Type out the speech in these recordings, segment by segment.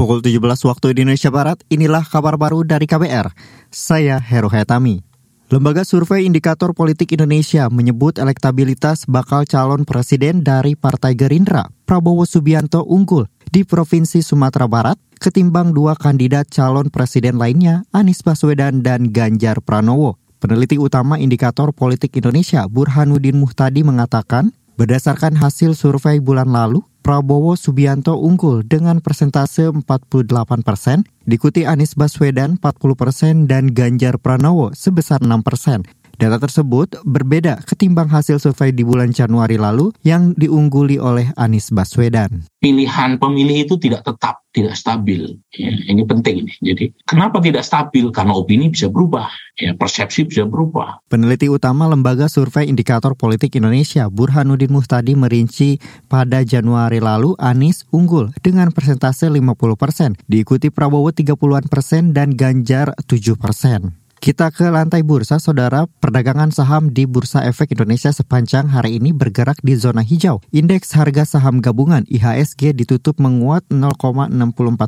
Pukul 17 waktu Indonesia Barat, inilah kabar baru dari KBR. Saya Heru Hetami. Lembaga Survei Indikator Politik Indonesia menyebut elektabilitas bakal calon presiden dari Partai Gerindra, Prabowo Subianto unggul di Provinsi Sumatera Barat ketimbang dua kandidat calon presiden lainnya, Anies Baswedan dan Ganjar Pranowo. Peneliti utama Indikator Politik Indonesia, Burhanuddin Muhtadi mengatakan, berdasarkan hasil survei bulan lalu, Prabowo Subianto unggul dengan persentase 48 persen, diikuti Anies Baswedan 40 persen dan Ganjar Pranowo sebesar 6 persen. Data tersebut berbeda ketimbang hasil survei di bulan Januari lalu yang diungguli oleh Anies Baswedan. Pilihan pemilih itu tidak tetap, tidak stabil. Ya, ini penting ini. Jadi kenapa tidak stabil? Karena opini bisa berubah, ya persepsi bisa berubah. Peneliti utama Lembaga Survei Indikator Politik Indonesia, Burhanuddin Muhtadi merinci pada Januari lalu Anies unggul dengan persentase 50 persen, diikuti Prabowo 30-an persen dan Ganjar 7 persen. Kita ke lantai bursa, saudara. Perdagangan saham di Bursa Efek Indonesia sepanjang hari ini bergerak di zona hijau. Indeks harga saham gabungan IHSG ditutup menguat 0,64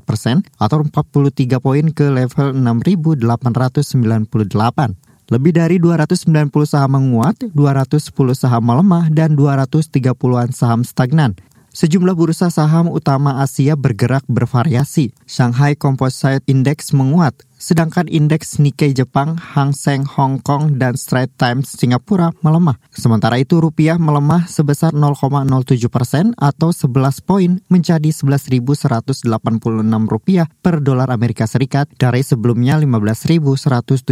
persen atau 43 poin ke level 6.898. Lebih dari 290 saham menguat, 210 saham melemah, dan 230-an saham stagnan. Sejumlah bursa saham utama Asia bergerak bervariasi. Shanghai Composite Index menguat, sedangkan indeks Nikkei Jepang, Hang Seng Hong Kong, dan Straits Times Singapura melemah. Sementara itu rupiah melemah sebesar 0,07 persen atau 11 poin menjadi 11.186 rupiah per dolar Amerika Serikat dari sebelumnya 15.175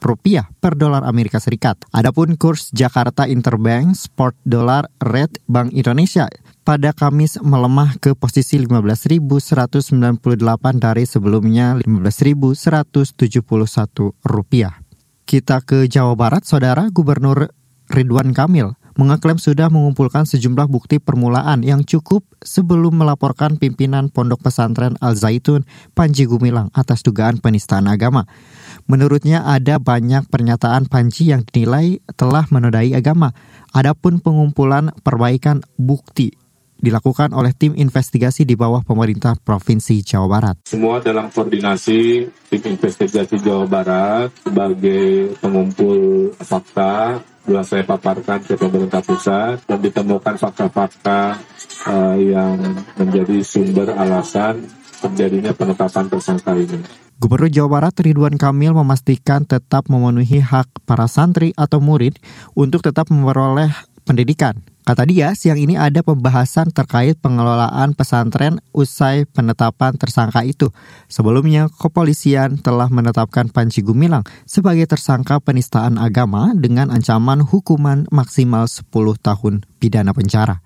rupiah per dolar Amerika Serikat. Adapun kurs Jakarta Interbank Sport Dollar Rate Bank Indonesia pada Kamis melemah ke posisi 15.198 dari sebelumnya 15.171 rupiah. Kita ke Jawa Barat, Saudara Gubernur Ridwan Kamil mengaklaim sudah mengumpulkan sejumlah bukti permulaan yang cukup sebelum melaporkan pimpinan Pondok Pesantren Al Zaitun Panji Gumilang atas dugaan penistaan agama. Menurutnya ada banyak pernyataan Panji yang dinilai telah menodai agama. Adapun pengumpulan perbaikan bukti dilakukan oleh tim investigasi di bawah pemerintah Provinsi Jawa Barat. Semua dalam koordinasi tim investigasi Jawa Barat sebagai pengumpul fakta telah saya paparkan ke pemerintah pusat dan ditemukan fakta-fakta uh, yang menjadi sumber alasan terjadinya penetapan tersangka ini. Gubernur Jawa Barat Ridwan Kamil memastikan tetap memenuhi hak para santri atau murid untuk tetap memperoleh pendidikan. Kata dia, siang ini ada pembahasan terkait pengelolaan pesantren usai penetapan tersangka itu. Sebelumnya, kepolisian telah menetapkan Panji Gumilang sebagai tersangka penistaan agama dengan ancaman hukuman maksimal 10 tahun pidana penjara.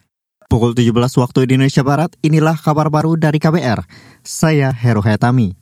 Pukul 17 waktu Indonesia Barat, inilah kabar baru dari KBR. Saya Heru Hetami.